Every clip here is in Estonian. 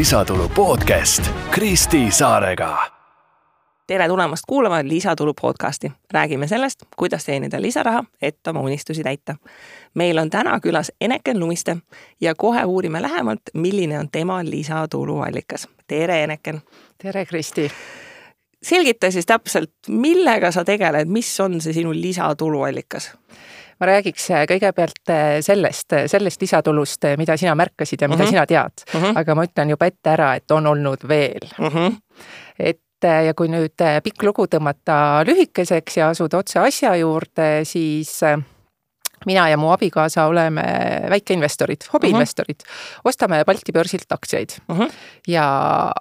lisatulu podcast Kristi Saarega. tere tulemast kuulama Lisatulu podcasti. räägime sellest, kuidas teenida lisaraha, et oma unistusi täita. meil on täna külas Eneken Lumiste ja kohe uurime lähemalt, milline on tema lisatuluallikas. tere, Eneken. tere, Kristi selgita siis täpselt, millega sa tegeled, mis on see sinu lisatuluallikas? Ma räägiks äh, kõigepealt äh, sellest, äh, sellest lisatulust, mida sina märkasid ja mida mm -hmm. sina tead mm. -hmm. aga ma ütlen juba ette ära, et on olnud veel mm. -hmm. et ja kui nüüd pikk lugu tõmmata lühikeseks ja asuda otse asja juurde, siis mina ja mu abikaasa oleme väikeinvestorid, hobiinvestorid uh. -huh. ostame Balti börsilt aktsiaid uh. -huh. ja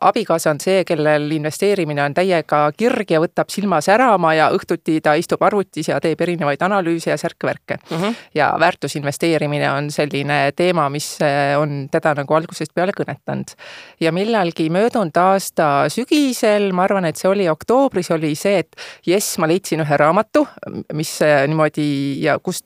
abikaasa on see, kellel investeerimine on täiega kirg ja võtab silma särama ja õhtuti ta istub arvutis ja teeb erinevaid analüüse ja särke-värke uh. -huh. ja väärtusinvesteerimine on selline teema, mis eh, on teda nagu algusest peale kõnetanud. ja millalgi möödunud aasta sügisel, ma arvan, et see oli oktoobris, oli see, et jess, ma leidsin ühe raamatu, mis eh, niimoodi ja kust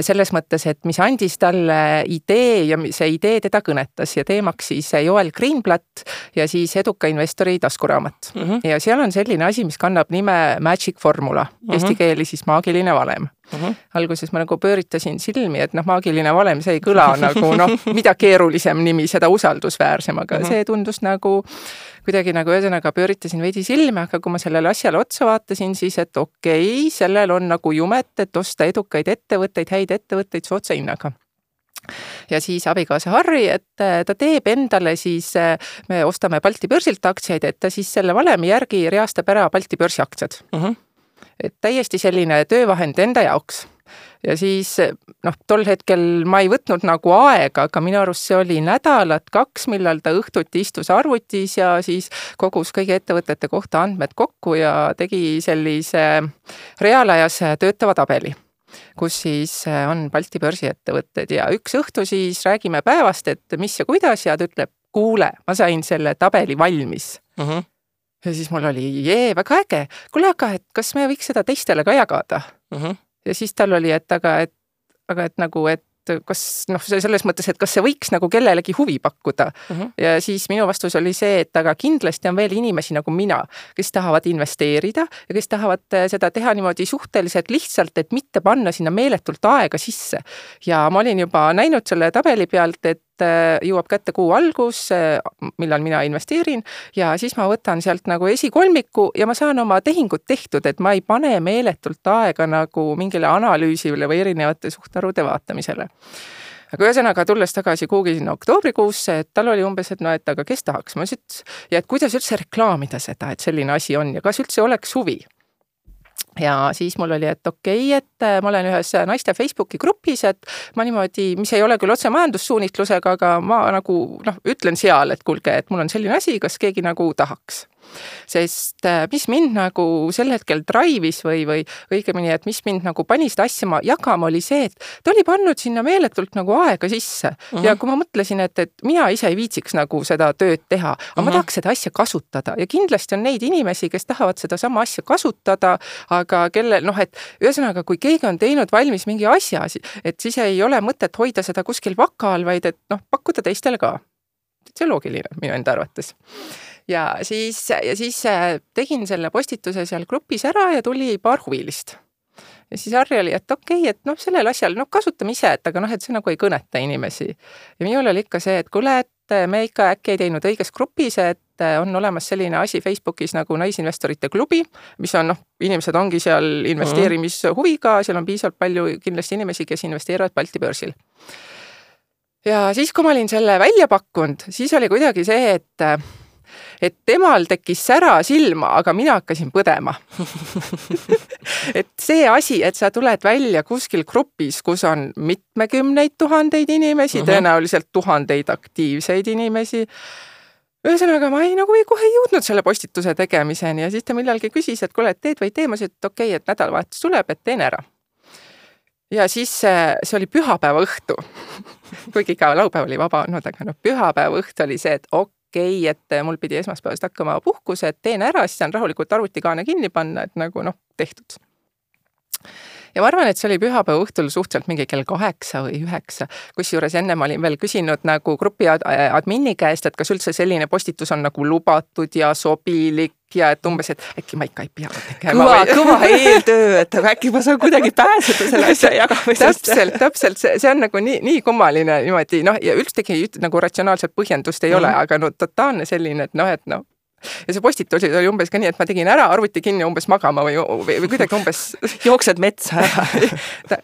selles mõttes, et mis andis talle idee ja see idee teda kõnetas ja teemaks siis Joel Greenblatt ja siis eduka investori taskuraamat mm. -hmm. ja seal on selline asi, mis kannab nime Magic Formula mm, -hmm. eesti keeli siis maagiline valem Mm -hmm. alguses ma nagu pööritasin silmi, et noh, maagiline valem, see ei kõla nagu noh, mida keerulisem nimi, seda usaldusväärsem, aga mm -hmm. see tundus nagu kuidagi nagu ühesõnaga pööritasin veidi silme, aga kui ma sellele asjale otsa vaatasin, siis et okei okay,, sellel on nagu jumet, et osta edukaid ettevõtteid, häid ettevõtteid soodsa hinnaga ja siis abikaasa Harri, et ta teeb endale siis, me ostame Balti börsilt aktsiaid, et ta siis selle valemi järgi reastab ära Balti börsi aktsiad uh. -huh et täiesti selline töövahend enda jaoks. Ja siis noh, tol hetkel ma ei võtnud nagu aega, aga minu arust see oli nädalat kaks, millal ta õhtuti istus arvutis ja siis kogus kõigi ettevõtete kohta andmed kokku ja tegi sellise reaalajas töötava tabeli kus siis on Balti börsiettevõtted ja üks õhtu siis räägime päevast, et mis ja kuidas ja ta ütleb, kuule, ma sain selle tabeli valmis uh. Mhm. -huh ja siis mul oli, jee, väga äge, kuule, aga et kas me võiks seda teistele ka jagada uh? -huh. Ja siis tal oli, et aga, et aga et nagu, et kas noh, selles mõttes, et kas see võiks nagu kellelegi huvi pakkuda uh. -huh. ja siis minu vastus oli see, et aga kindlasti on veel inimesi nagu mina, kes tahavad investeerida ja kes tahavad eh, seda teha niimoodi suhteliselt lihtsalt, et mitte panna sinna meeletult aega sisse. ja ma olin juba näinud selle tabeli pealt, et Äh, jõuab kätte kuu algus, äh, millal mina investeerin ja siis ma võtan sealt nagu esikolmiku ja ma saan oma tehingud tehtud, et ma ei pane meeletult aega nagu mingile analüüsile või erinevate suhtarvude vaatamisele. Aga ühesõnaga, tulles tagasi kuhugi sinna oktoobrikuusse, et tal oli umbes, et no et aga kes tahaks, ma ütlesin, et ja et kuidas üldse reklaamida seda, et selline asi on ja kas üldse oleks huvi ja siis mul oli, et okei okay,, et äh, ma olen ühes naiste Facebooki grupis, et ma niimoodi, mis ei ole küll otse majandussuunitlusega, aga ma nagu noh, ütlen seal, et kuulge, et mul on selline asi, kas keegi nagu tahaks sest äh, mis mind nagu sel hetkel drive'is või, või õigemini, et mis mind nagu pani seda asja jagama, oli see, et ta oli pannud sinna meeletult nagu aega sisse uh -huh. ja kui ma mõtlesin, et, et mina ise ei viitsiks nagu seda tööd teha, aga uh -huh. ma tahaks seda asja kasutada ja kindlasti on neid inimesi, kes tahavad sedasama asja kasutada, aga kellel noh, et ühesõnaga, kui keegi on teinud valmis mingi asja, et siis ei ole mõtet hoida seda kuskil vaka all, vaid et noh, pakkuda teistele ka. see on loogiline minu enda arvates ja siis, ja siis äh, tegin selle postituse seal grupis ära ja tuli paar huvilist. ja siis Harri oli, et okei okay,, et noh, sellel asjal, noh, kasutame ise, et aga noh, et see nagu ei kõneta inimesi. ja minul oli ikka see, et kuule, et äh, me ikka äkki ei teinud õiges grupis, et äh, on olemas selline asi Facebookis nagu Naisinvestorite klubi, mis on noh, inimesed ongi seal investeerimishuviga, seal on piisavalt palju kindlasti inimesi, kes investeerivad Balti börsil ja siis, kui ma olin selle välja pakkunud, siis oli kuidagi see, et et temal tekkis sära silma, aga mina hakkasin põdema. Et see asi, et sa tuled välja kuskil grupis, kus on mitmekümneid tuhandeid inimesi uh, -huh. tõenäoliselt tuhandeid aktiivseid inimesi, ühesõnaga, ma ei nagu ei kohe ei jõudnud selle postituse tegemiseni ja siis ta millalgi küsis, et kuule, et teed või ei tee, ma ütlesin, et okei okay,, et nädalavahetus tuleb, et teen ära. Ja siis see oli pühapäeva õhtu. Kuigi ka laupäev oli vaba olnud, aga noh, pühapäeva õhtu oli see, et okei okei okay,, et mul pidi esmaspäevast hakkama puhkus, et teen ära, siis saan rahulikult arvutikaane kinni panna, et nagu noh, tehtud. ja ma arvan, et see oli pühapäeva õhtul suhteliselt mingi kell kaheksa või üheksa, kusjuures enne ma olin veel küsinud nagu grupi ad admini käest, et kas üldse selline postitus on nagu lubatud ja sobilik ja et umbes, et äkki ma ikka ei pea tegema. kõva kõva eeltöö, et aga äkki ma saan kuidagi pääseda selle asja jagamisest. täpselt, täpselt, see, see on nagu nii, nii kummaline niimoodi noh, ja üldsegi nagu ratsionaalset põhjendust ei mm ole, aga no totaalne selline, et noh, et noh ja see postitus oli umbes ka nii, et ma tegin ära, arvuti kinni, umbes magama või, või, või kuidagi umbes jooksed metsa ära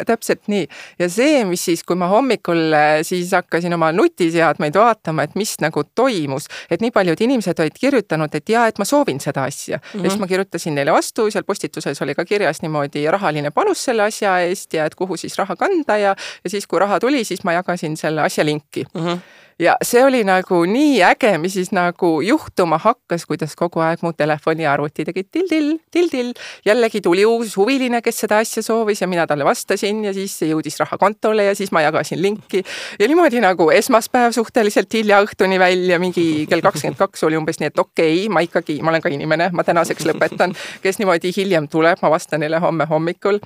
täpselt nii. ja see, mis siis, kui ma hommikul äh, siis hakkasin oma nutiseadmeid vaatama, et mis nagu toimus, et nii paljud inimesed olid kirjutanud, et jaa, et ma soovin seda asja mm. -hmm. ja siis mhm. ma kirjutasin neile vastu, seal postituses oli ka kirjas niimoodi rahaline panus selle asja eest ja et kuhu siis raha kanda ja, ja siis, kui raha tuli, siis ma jagasin selle asja linki mm. -hmm ja see oli nagu nii äge, mis siis nagu juhtuma hakkas, kuidas kogu aeg mu telefoniarvuti tegi till-till, till-till. jällegi tuli uus huviline, kes seda asja soovis ja mina talle vastasin ja siis jõudis raha kontole ja siis ma jagasin linki. ja niimoodi nagu esmaspäev suhteliselt hilja õhtuni välja, mingi kell kakskümmend kaks oli umbes nii, et okei okay,, ma ikkagi, ma olen ka inimene, ma tänaseks lõpetan. kes niimoodi hiljem tuleb, ma vastan neile homme hommikul.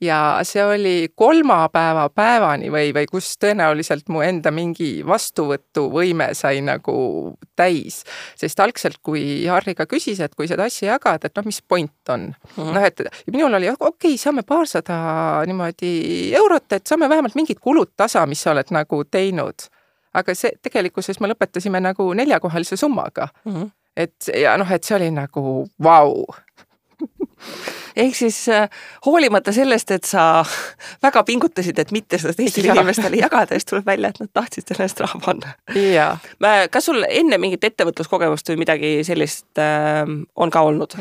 ja see oli kolmapäeva päevani või, või kus tõenäoliselt mu enda mingi vastuvõtt vastuvõtuvõime sai nagu täis. sest algselt, kui Harriga küsis, et kui seda asja jagada, et noh, mis point on mm -hmm.. noh, et minul oli okei okay,, saame paarsada niimoodi eurot, et saame vähemalt mingid kulud tasa, mis sa oled nagu teinud. aga see tegelikkuses me lõpetasime nagu neljakohalise summaga mm. -hmm. et ja noh, et see oli nagu vau wow ehk siis äh, hoolimata sellest, et sa väga pingutasid, et mitte seda teistele inimestele jagada, siis tuleb välja, et nad tahtsid selle eest raha panna. kas sul enne mingit ettevõtluskogemust või midagi sellist äh, on ka olnud?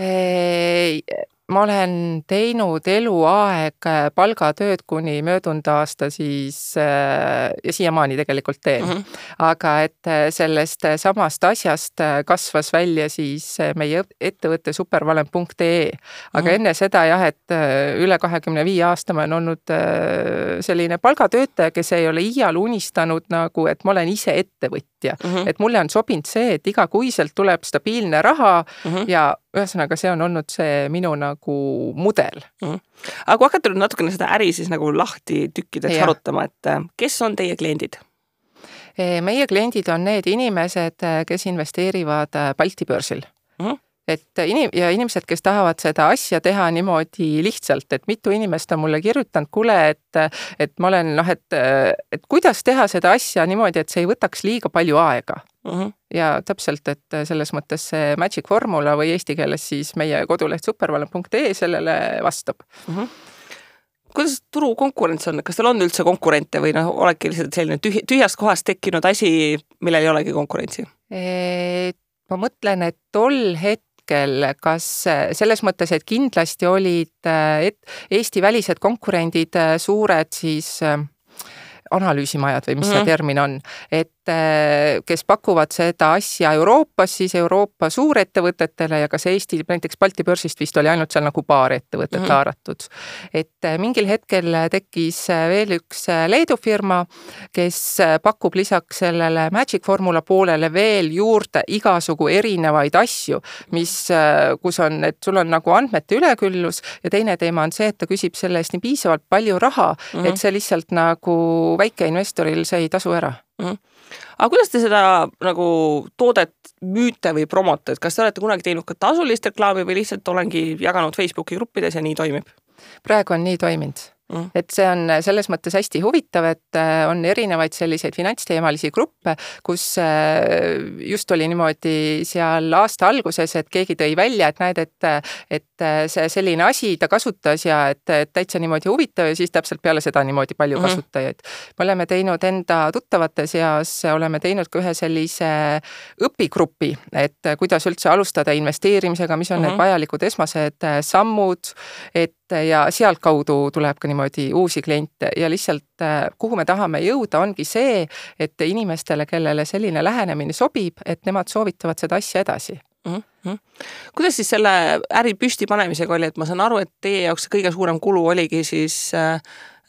Ma olen teinud eluaeg äh, palgatööd kuni möödunud aasta siis äh, ja siiamaani tegelikult teen mm. -hmm. aga et äh, sellest samast asjast kasvas välja siis meie ettevõte supervalem.ee. aga mm -hmm. enne seda jah, et üle kahekümne viie aasta ma olen olnud selline palgatöötaja, kes ei ole iial unistanud nagu, et ma olen ise ettevõtja mm. -hmm. et mulle on sobinud see, et igakuiselt tuleb stabiilne raha mm -hmm. ja ühesõnaga, see on olnud see minu nagu mudel mm. -hmm. aga kui hakata nüüd natukene seda äri siis nagu lahti tükkideks arutama, et äh, kes on teie kliendid? meie kliendid on need inimesed, äh, kes investeerivad äh, Balti börsil mm. -hmm et inim- ja inimesed, kes tahavad seda asja teha niimoodi lihtsalt, et mitu inimest on mulle kirjutanud, kuule, et, et ma olen noh, et, et kuidas teha seda asja niimoodi, et see ei võtaks liiga palju aega mm. -hmm. ja täpselt, et selles mõttes see magic formula või eesti keeles siis meie koduleht supervalem.ee sellele vastab mm. -hmm kuidas turu konkurents on, kas teil on üldse konkurente või noh, oledki lihtsalt selline tühi, tühjast kohast tekkinud asi, millel ei olegi konkurentsi? ma mõtlen, et tol hetkel kas selles mõttes, et kindlasti olid et Eesti välised konkurendid suured siis analüüsimajad või mis mm -hmm. see mhm. termin on, et kes pakuvad seda asja Euroopas, siis Euroopa suurettevõtetele ja kas Eesti, näiteks Balti börsist vist oli ainult seal nagu paar ettevõtet mm -hmm. haaratud. et äh, mingil hetkel tekkis äh, veel üks Leedu firma, kes pakub lisaks sellele Magic Formula poolele veel juurde igasugu erinevaid asju, mis, kus on, et sul on nagu andmete üleküllus ja teine teema on see, et ta küsib selle eest nii piisavalt palju raha mm, -hmm. et see lihtsalt nagu väikeinvestoril, see ei tasu ära mm. -hmm aga kuidas te seda nagu toodet müüte või promote, et kas te olete kunagi teinud ka tasulist reklaami või lihtsalt olengi jaganud Facebooki gruppides ja nii toimib? praegu on nii toiminud mm.. et see on selles mõttes hästi huvitav, et äh, on erinevaid selliseid finantsteemalisi gruppe, kus äh, just oli niimoodi seal aasta alguses, et keegi tõi välja, et näed, et, et äh, see selline asi ta kasutas ja et, et täitsa niimoodi huvitav ja siis täpselt peale seda niimoodi palju mm kasutajaid. me oleme teinud enda tuttavate seas, oleme teinud ka ühe sellise õpigrupi, et kuidas üldse alustada investeerimisega, mis on mm -hmm. need mhm. vajalikud esmased sammud, et ja sealtkaudu tuleb ka niimoodi uusi kliente ja lihtsalt äh, kuhu me tahame jõuda, ongi see, et inimestele, kellele selline lähenemine sobib, et nemad soovitavad seda asja edasi mm. -hmm. kuidas siis selle äri püstipanemisega oli, et ma saan aru, et teie jaoks kõige suurem kulu oligi siis äh,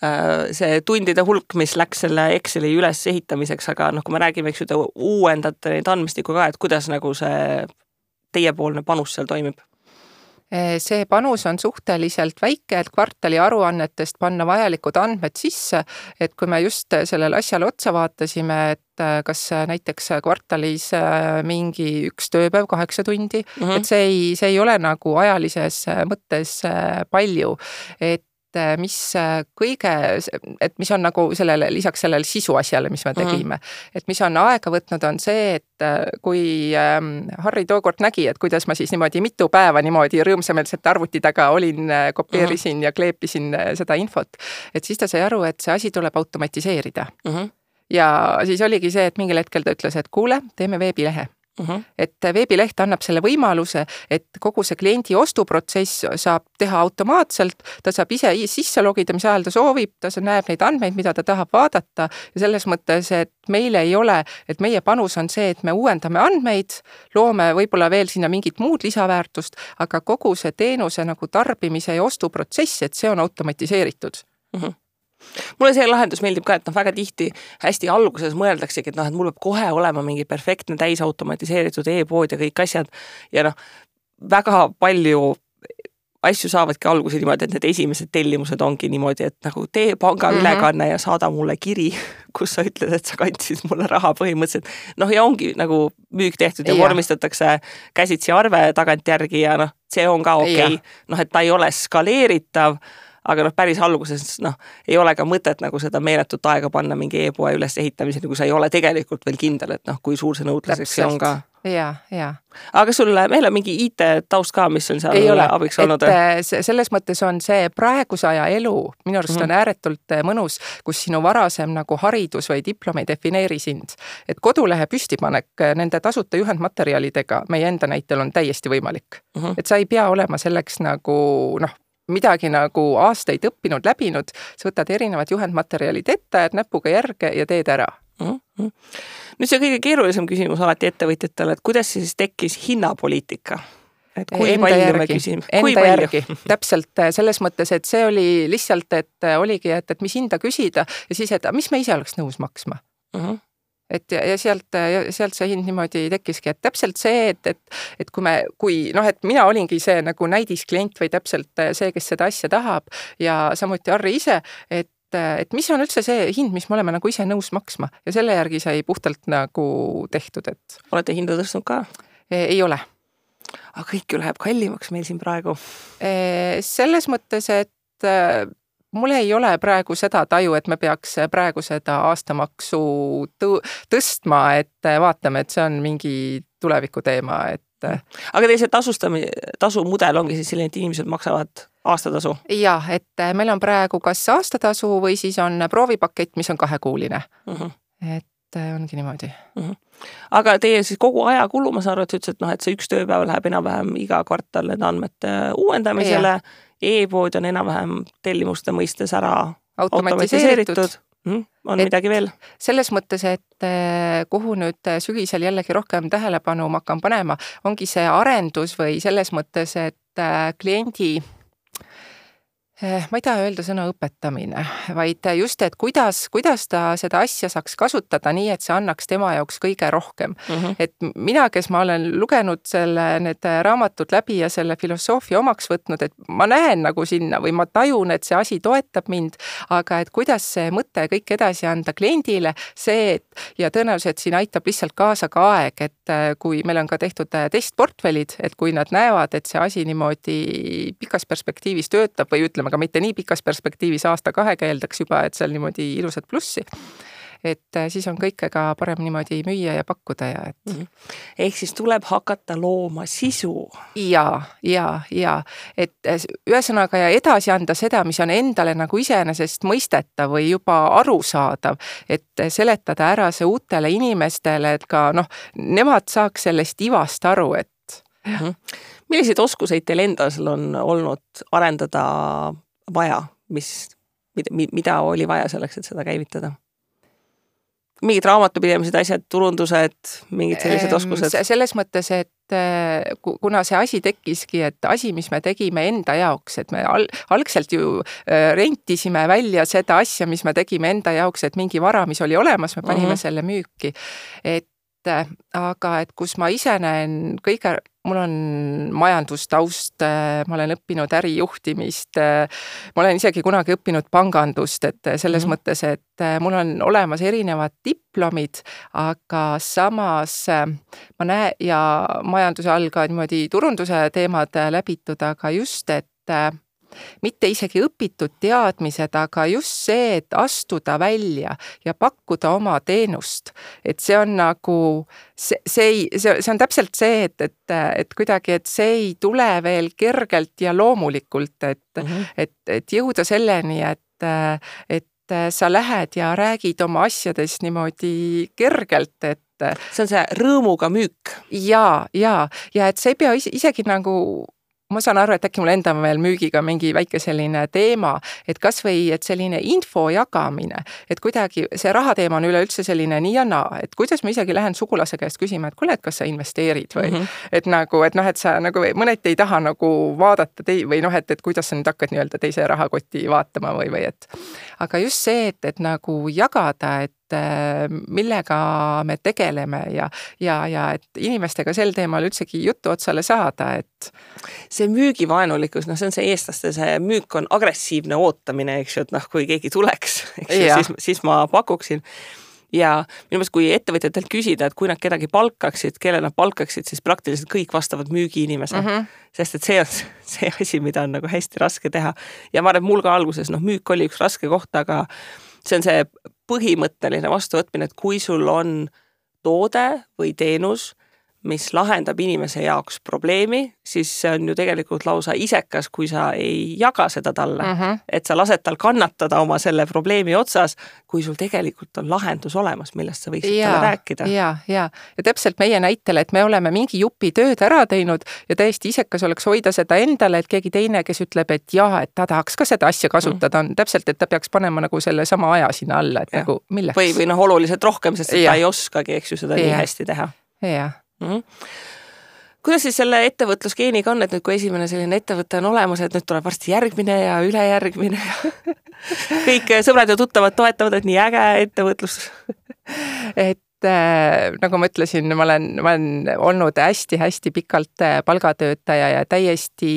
äh, see tundide hulk, mis läks selle Exceli ülesehitamiseks, aga noh, kui me räägime, eks ju, te uuendate neid andmestikku ka, et kuidas nagu see teiepoolne panus seal toimib? See panus on suhteliselt väike, et kvartali aruannetest panna vajalikud andmed sisse, et kui me just sellele asjale otsa vaatasime, et kas näiteks kvartalis mingi üks tööpäev, kaheksa tundi mm, -hmm. et see ei, see ei ole nagu ajalises mõttes palju, et et mis kõige, et mis on nagu sellele, lisaks sellele sisu asjale, mis me mhm. tegime mm, -hmm. et mis on aega võtnud, on see, et kui ähm, Harri tookord nägi, et kuidas ma siis niimoodi mitu päeva niimoodi rõõmsameelselt arvuti taga olin, kopeerisin mm -hmm. ja kleepisin seda infot, et siis ta sai aru, et see asi tuleb automatiseerida mm. -hmm ja siis oligi see, et mingil hetkel ta ütles, et kuule, teeme veebilehe Mhm. -huh. et veebileht annab selle võimaluse, et kogu see kliendi ostuprotsess saab teha automaatselt, ta saab ise sisse logida, mis ajal ta soovib, ta näeb neid andmeid, mida ta tahab vaadata ja selles mõttes, et meil ei ole, et meie panus on see, et me uuendame andmeid, loome võib-olla veel sinna mingit muud lisaväärtust, aga kogu see teenuse nagu tarbimise ja ostuprotsess, et see on automatiseeritud uh. Mhm. Mulle see lahendus meeldib ka, et noh, väga tihti hästi alguses mõeldaksegi, et noh, et mul peab kohe olema mingi perfektne täisautomatiseeritud e-pood ja kõik asjad ja noh, väga palju asju saavadki alguse niimoodi, et need esimesed tellimused ongi niimoodi, et nagu tee pangaülekanne mm -hmm. ja saada mulle kiri, kus sa ütled, et sa kandsid mulle raha põhimõtteliselt. noh, ja ongi nagu müük tehtud ja, ja vormistatakse käsitsi arve tagantjärgi ja noh, see on ka okei okay., noh, et ta ei ole skaleeritav aga noh, päris alguses noh, ei ole ka mõtet nagu seda meeletut aega panna mingi e-poe ülesehitamiseni, kui sa ei ole tegelikult veel kindel, et noh, kui suur see nõudluseks on ka ja, ja. aga sul, meil on mingi IT-taust ka, mis on seal ei ole, abiks olnud? Äh, selles mõttes on see praeguse aja elu minu arust mm -hmm. on mhm. ääretult äh, mõnus, kus sinu varasem nagu haridus või diplom ei defineeri sind. et kodulehe püstipanek äh, nende tasuta juhendmaterjalidega meie enda näitel on täiesti võimalik mm. -hmm. et sa ei pea olema selleks nagu noh, midagi nagu aastaid õppinud, läbinud, sa võtad erinevad juhendmaterjalid ette, ajad näpuga järge ja teed ära mm. -hmm. nüüd see kõige keerulisem küsimus alati ettevõtjatele, et kuidas siis tekkis hinnapoliitika? et kui enda palju järgi, me küsime, kui enda järgi, täpselt selles mõttes, et see oli lihtsalt, et oligi, et, et mis hinda küsida ja siis, et mis me ise oleks nõus maksma mm. -hmm et ja, ja sealt, sealt see hind niimoodi tekkiski, et täpselt see, et, et, et kui me, kui noh, et mina olingi see nagu näidisklient või täpselt see, kes seda asja tahab ja samuti Harri ise, et et mis on üldse see hind, mis me oleme nagu ise nõus maksma ja selle järgi sai puhtalt nagu tehtud, et. olete hinda tõstnud ka? E, ei ole. aga kõik ju läheb kallimaks meil siin praegu. E, selles mõttes, et mul ei ole praegu seda taju, et me peaks praegu seda aastamaksu tõ tõstma, et vaatame, et see on mingi tuleviku teema, et. aga teil see tasustamise, tasumudel ongi siis selline, et inimesed maksavad aastatasu? jah, et meil on praegu kas aastatasu või siis on proovipakett, mis on kahekuuline. Mhm. -huh. et ongi niimoodi. Mhm. -huh. aga teie siis kogu ajakulu, ma saan aru, et sa ütlesid, et noh, et see üks tööpäev läheb enam-vähem iga kvartal nende andmete uuendamisele e-pood on enam-vähem tellimuste mõistes ära automatiseeritud mm,. on et midagi veel? selles mõttes, et eh, kuhu nüüd sügisel jällegi rohkem tähelepanu ma hakkan panema, ongi see arendus või selles mõttes, et eh, kliendi ma ei taha öelda sõna õpetamine, vaid just, et kuidas, kuidas ta seda asja saaks kasutada nii, et see annaks tema jaoks kõige rohkem mm. -hmm. et mina, kes ma olen lugenud selle, need raamatud läbi ja selle filosoofia omaks võtnud, et ma näen nagu sinna või ma tajun, et see asi toetab mind, aga et kuidas see mõte kõik edasi anda kliendile, see, et ja tõenäoliselt siin aitab lihtsalt kaasa ka aeg, et eh, kui meil on ka tehtud eh, testportfellid, et kui nad näevad, et see asi niimoodi pikas perspektiivis töötab või ütleme, aga mitte nii pikas perspektiivis, aasta-kahega eeldaks juba, et seal niimoodi ilusat plussi et äh, siis on kõike ka parem niimoodi müüa ja pakkuda ja et mm. ehk siis tuleb hakata looma sisu. ja, ja, ja et äh, ühesõnaga ja edasi anda seda, mis on endale nagu iseenesestmõistetav või juba arusaadav, et seletada ära see uutele inimestele, et ka noh, nemad saaks sellest ivast aru, et mm. -hmm. Milliseid oskuseid teil endal on olnud arendada vaja, mis, mida, mida oli vaja selleks, et seda käivitada? mingid raamatupidamised, asjad, turundused, mingid sellised oskused? selles mõttes, et äh, kuna see asi tekkiski, et asi, mis me tegime enda jaoks, et me al-, algselt ju äh, rentisime välja seda asja, mis me tegime enda jaoks, et mingi vara, mis oli olemas, me panime mm -hmm. selle müüki. et äh, aga et kus ma ise näen kõige mul on majandustaust, ma olen õppinud ärijuhtimist, ma olen isegi kunagi õppinud pangandust, et selles mm -hmm. mõttes, et mul on olemas erinevad diplomid, aga samas ma näen ja majanduse all ka niimoodi turunduse teemad läbitud, aga just, et mitte isegi õpitud teadmised, aga just see, et astuda välja ja pakkuda oma teenust. et see on nagu, see, see ei, see, see on täpselt see, et, et, et kuidagi, et see ei tule veel kergelt ja loomulikult, et mm, -hmm. et, et jõuda selleni, et, et sa lähed ja räägid oma asjadest niimoodi kergelt, et see on see rõõmuga müük. ja, ja, ja et sa ei pea isegi nagu ma saan aru, et äkki mul endal on veel müügiga mingi väike selline teema, et kasvõi, et selline info jagamine, et kuidagi see rahateema on üleüldse selline nii ja naa, et kuidas ma isegi lähen sugulase käest küsima, et kuule, et kas sa investeerid või mm, -hmm. et nagu, et noh, et sa nagu mõneti ei taha nagu vaadata tei- või noh, et, et kuidas sa nüüd hakkad nii-öelda teise rahakoti vaatama või, või et aga just see, et, et nagu jagada, et millega me tegeleme ja, ja, ja et inimestega sel teemal üldsegi juttu otsale saada, et. see müügivaenulikkus, noh, see on see eestlaste, see müük on agressiivne ootamine, eks ju, et noh, kui keegi tuleks, eks ju, siis, siis ma pakuksin ja minu meelest, kui ettevõtjatelt küsida, et kui nad kedagi palkaksid, kelle nad palkaksid, siis praktiliselt kõik vastavad müügiinimese mm. -hmm. sest et see on see asi, mida on nagu hästi raske teha. ja ma arvan, et mul ka alguses, noh, müük oli üks raske koht, aga see on see põhimõtteline vastuvõtmine, et kui sul on toode või teenus mis lahendab inimese jaoks probleemi, siis see on ju tegelikult lausa isekas, kui sa ei jaga seda talle mm. -hmm. et sa lased tal kannatada oma selle probleemi otsas, kui sul tegelikult on lahendus olemas, millest sa võiksid ja, talle rääkida. ja, ja, ja täpselt meie näitel, et me oleme mingi jupi tööd ära teinud ja täiesti isekas oleks hoida seda endale, et keegi teine, kes ütleb, et jaa, et ta tahaks ka seda asja kasutada on täpselt, et ta peaks panema nagu sellesama aja sinna alla, et ja. nagu milleks. või, või noh, oluliselt rohkem, sest ta ei oskagi, eks ju, seda ja. nii hästi teha. jah mm. -hmm kuidas siis selle ettevõtlusgeeniga on, et nüüd, kui esimene selline ettevõte on olemas, et nüüd tuleb varsti järgmine ja ülejärgmine ja kõik sõbrad ja tuttavad toetavad, et nii äge ettevõtlus et äh, nagu ma ütlesin, ma olen, ma olen olnud hästi-hästi pikalt äh, palgatöötaja ja täiesti,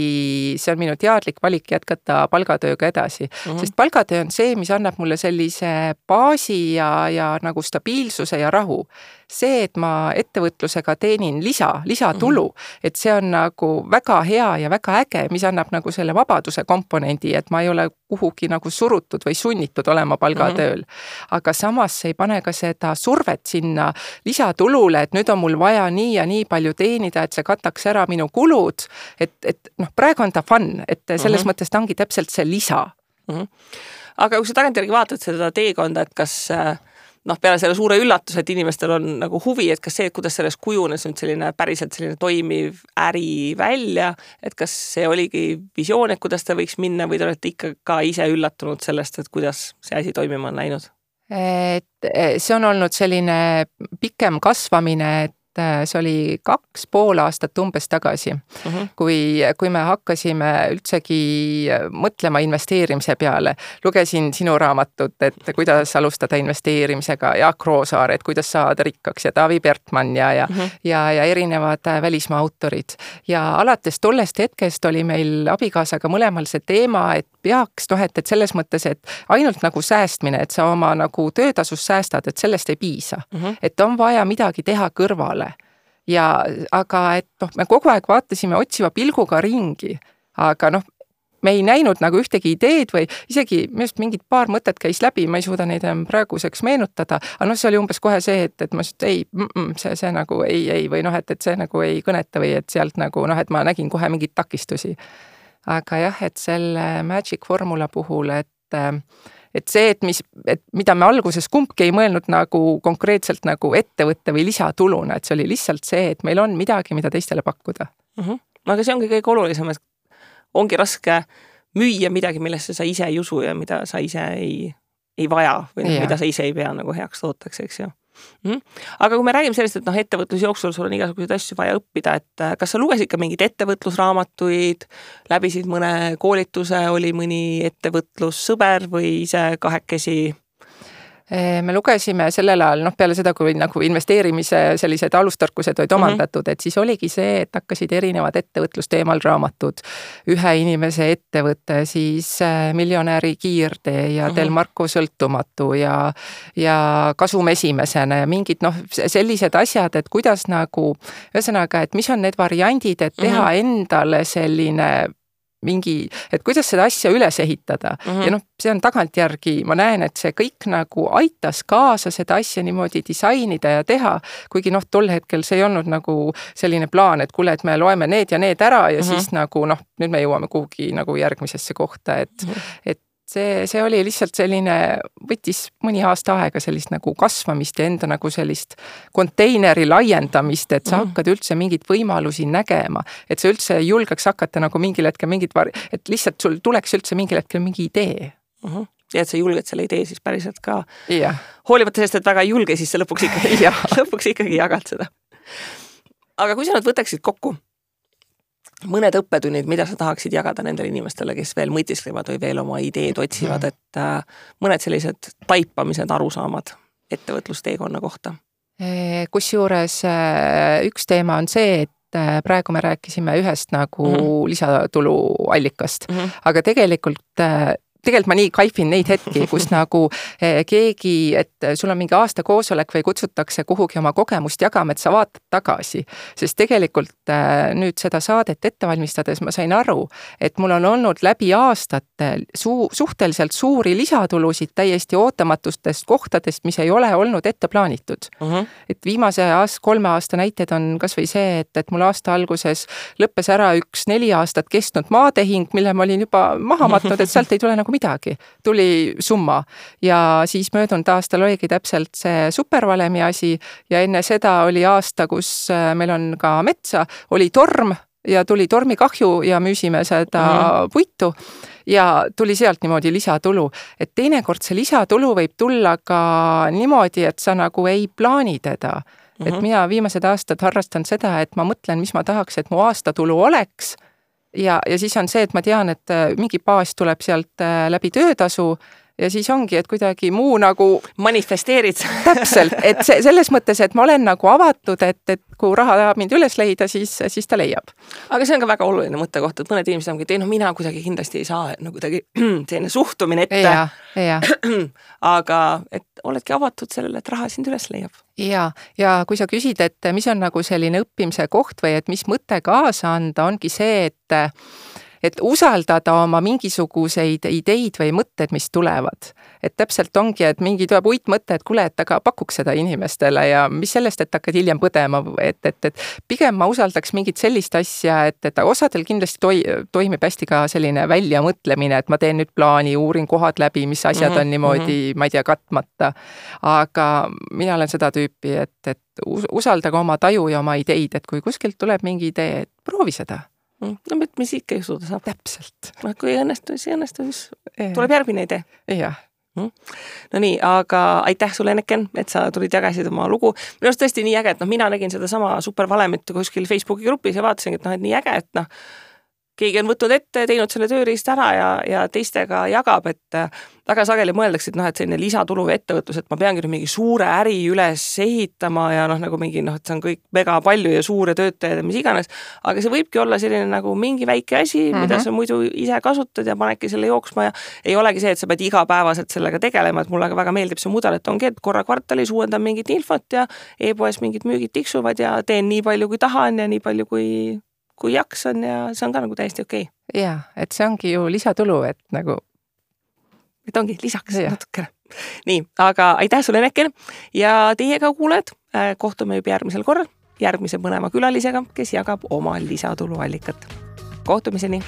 see on minu teadlik valik jätkata palgatööga edasi mm. -hmm. sest palgatöö on see, mis annab mulle sellise baasi ja, ja nagu stabiilsuse ja rahu see, et ma ettevõtlusega teenin lisa, lisatulu mm, -hmm. et see on nagu väga hea ja väga äge, mis annab nagu selle vabaduse komponendi, et ma ei ole kuhugi nagu surutud või sunnitud olema palgatööl mm. -hmm. aga samas see ei pane ka seda survet sinna lisatulule, et nüüd on mul vaja nii ja nii palju teenida, et see kataks ära minu kulud. et, et noh, praegu on ta fun, et selles mm -hmm. mõttes ta ongi täpselt see lisa mm. -hmm. aga kui sa tagantjärgi vaatad seda teekonda, et kas äh, noh, peale selle suure üllatuse, et inimestel on nagu huvi, et kas see, kuidas sellest kujunes nüüd selline päriselt selline toimiv äri välja, et kas see oligi visioon, et kuidas ta võiks minna või te olete ikka ka ise üllatunud sellest, et kuidas see asi toimima on läinud? et eh, see on olnud selline pikem kasvamine, et see oli kaks pool aastat umbes tagasi mm, -hmm. kui, kui me hakkasime üldsegi mõtlema investeerimise peale. lugesin sinu raamatut, et kuidas alustada investeerimisega, Jaak Roosaar, et kuidas saada rikkaks ja Taavi Pertmann ja, ja mm, -hmm. ja, ja erinevad äh, välismaa autorid. ja alates tollest hetkest oli meil abikaasaga mõlemal see teema, et peaks noh, et, et selles mõttes, et ainult nagu säästmine, et sa oma nagu töötasust säästad, et sellest ei piisa mm. -hmm. et on vaja midagi teha kõrvale ja aga et noh, me kogu aeg vaatasime otsiva pilguga ringi, aga noh, me ei näinud nagu ühtegi ideed või isegi minu arust mingid paar mõtet käis läbi, ma ei suuda neid enam praeguseks meenutada, aga noh, see oli umbes kohe see, et, et ma ütlesin, et ei mm, -mm, see, see nagu ei, ei või noh, et, et see nagu ei kõneta või et sealt nagu noh, et ma nägin kohe mingeid takistusi. aga jah, et selle Magic Formula puhul, et äh, et see, et mis, et mida me alguses kumbki ei mõelnud nagu konkreetselt nagu ettevõtte või lisatuluna, et see oli lihtsalt see, et meil on midagi, mida teistele pakkuda mm. -hmm. aga see ongi kõige olulisem, et ongi raske müüa midagi, millesse sa ise ei usu ja mida sa ise ei, ei vaja või noh, mida sa ise ei pea nagu heaks tooteks, eks ju mm. -hmm. aga kui me räägime sellest, et noh, ettevõtluse jooksul sul on igasuguseid asju vaja õppida, et äh, kas sa lugesid ka mingeid ettevõtlusraamatuid, läbisid mõne koolituse, oli mõni ettevõtlussõber või ise kahekesi me lugesime sellel ajal, noh, peale seda, kui nagu investeerimise sellised alustarkused olid mhm. omandatud mm, -hmm. et siis oligi see, et hakkasid erinevad ettevõtlusteemal raamatud. ühe inimese ettevõte, siis äh, miljonäri kiirtee ja mm -hmm. Del Marco sõltumatu ja, ja kasum esimesena ja mingid noh, sellised asjad, et kuidas nagu, ühesõnaga, et mis on need variandid, et teha mm -hmm. endale selline mingi, et kuidas seda asja üles ehitada mm -hmm. ja noh, see on tagantjärgi, ma näen, et see kõik nagu aitas kaasa seda asja niimoodi disainida ja teha, kuigi noh, tol hetkel see ei olnud nagu selline plaan, et kuule, et me loeme need ja need ära ja mm -hmm. siis nagu noh, nüüd me jõuame kuhugi nagu järgmisesse kohta, et mm, -hmm. et see, see oli lihtsalt selline, võttis mõni aasta aega sellist nagu kasvamist ja enda nagu sellist konteineri laiendamist, et sa mm. hakkad üldse mingeid võimalusi nägema. et sa üldse julgeks hakata nagu mingil hetkel mingit et lihtsalt sul tuleks üldse mingil hetkel mingi idee mm. -hmm ja et sa julged selle idee siis päriselt ka. Yeah. hoolimata sellest, et väga ei julge, siis sa lõpuks ikkagi lõpuks ikkagi jagad seda. aga kui sa nüüd võtaksid kokku mõned õppetunnid, mida sa tahaksid jagada nendele inimestele, kes veel mõtisklevad või veel oma ideed otsivad, mhm. et äh, mõned sellised taipamised, arusaamad ettevõtlusteekonna kohta? kusjuures äh, üks teema on see, et äh, praegu me rääkisime ühest nagu mm -hmm. lisatuluallikast mm, -hmm. aga tegelikult tegelikult ma nii kaifin neid hetki, kus nagu eh, keegi, et sul on mingi aasta koosolek või kutsutakse kuhugi oma kogemust jagama, et sa vaatad tagasi. sest tegelikult eh, nüüd seda saadet ette valmistades ma sain aru, et mul on olnud läbi aastate suu-, suhteliselt suuri lisatulusid täiesti ootamatustest kohtadest, mis ei ole olnud ette plaanitud uh. -huh. et viimase aasta, kolme aasta näited on kasvõi see, et, et mul aasta alguses lõppes ära üks neli aastat kestnud maatehing, mille ma olin juba maha matnud, et sealt ei tule nagu nagu midagi, tuli summa. ja siis möödunud aastal oligi täpselt see supervalemi asi ja enne seda oli aasta, kus äh, meil on ka metsa, oli torm ja tuli tormikahju ja müüsime seda mm puitu ja tuli sealt niimoodi lisatulu. et teinekord see lisatulu võib tulla ka niimoodi, et sa nagu ei plaani teda mm. -hmm. et mhm. mina viimased aastad harrastan seda, et ma mõtlen, mis ma tahaks, et mu aastatulu oleks ja, ja siis on see, et ma tean, et äh, mingi baas tuleb sealt äh, läbi töötasu ja siis ongi, et kuidagi muu nagu manifesteerid täpselt, et see selles mõttes, et ma olen nagu avatud, et, et kui raha tahab mind üles leida, siis, siis ta leiab. aga see on ka väga oluline mõttekoht, et mõned inimesed ongi, et ei noh, mina kuidagi kindlasti ei saa, no kuidagi selline suhtumine ette. aga et oledki avatud sellele, et raha sind üles leiab. ja, ja kui sa küsid, et mis on nagu selline õppimise koht või et mis mõte kaasa anda, ongi see, et et usaldada oma mingisuguseid ideid või mõtted, mis tulevad. et täpselt ongi, et mingi tuleb uitmõte, et kuule, et aga pakuks seda inimestele ja mis sellest, et hakkad hiljem põdema, et, et, et pigem ma usaldaks mingit sellist asja, et, et osadel kindlasti toi-, toimib hästi ka selline väljamõtlemine, et ma teen nüüd plaani, uurin kohad läbi, mis asjad mm -hmm. on niimoodi mm, -hmm. ma ei tea, katmata. aga mina olen seda tüüpi, et, et usaldage oma taju ja oma ideid, et kui kuskilt tuleb mingi idee, et proovi seda Mm. no mis ikka juhtuda saab. täpselt. noh, kui ei õnnestu, siis ei õnnestu, siis tuleb järgmine idee. jah mm.. no nii, aga aitäh sulle, Eneken, et sa tulid, jagasid oma lugu. minu arust tõesti nii äge, et noh, mina nägin sedasama supervalemit kuskil Facebooki grupis ja vaatasingi, et noh, et nii äge, et noh, keegi on võtnud ette, teinud selle tööriista ära ja, ja teistega jagab, et äh, väga sageli mõeldakse, et noh, et selline lisatulu või ettevõtlus, et ma peangi nüüd mingi suure äri üles ehitama ja noh, nagu mingi noh, et see on kõik mega palju ja suure töötajaid ja mis iganes, aga see võibki olla selline nagu mingi väike asi mm, -hmm. mida mhm. sa muidu ise kasutad ja panedki selle jooksma ja ei olegi see, et sa pead igapäevaselt sellega tegelema, et mulle väga meeldib see mudel, et ongi, et korra kvartalis uuendan mingit infot ja e-poes mingid müügid tiksuvad ja teen nii palju, kui tahan ja nii palju, kui kui jaksan ja see on ka nagu täiesti okei okay.. jaa, et see ongi ju lisatulu, et nagu. et ongi lisaks ja. natukene. nii, aga aitäh sulle, Nekken ja teiega, kuulajad, äh, kohtume juba järgmisel korral järgmise põneva külalisega, kes jagab oma lisatuluallikat. kohtumiseni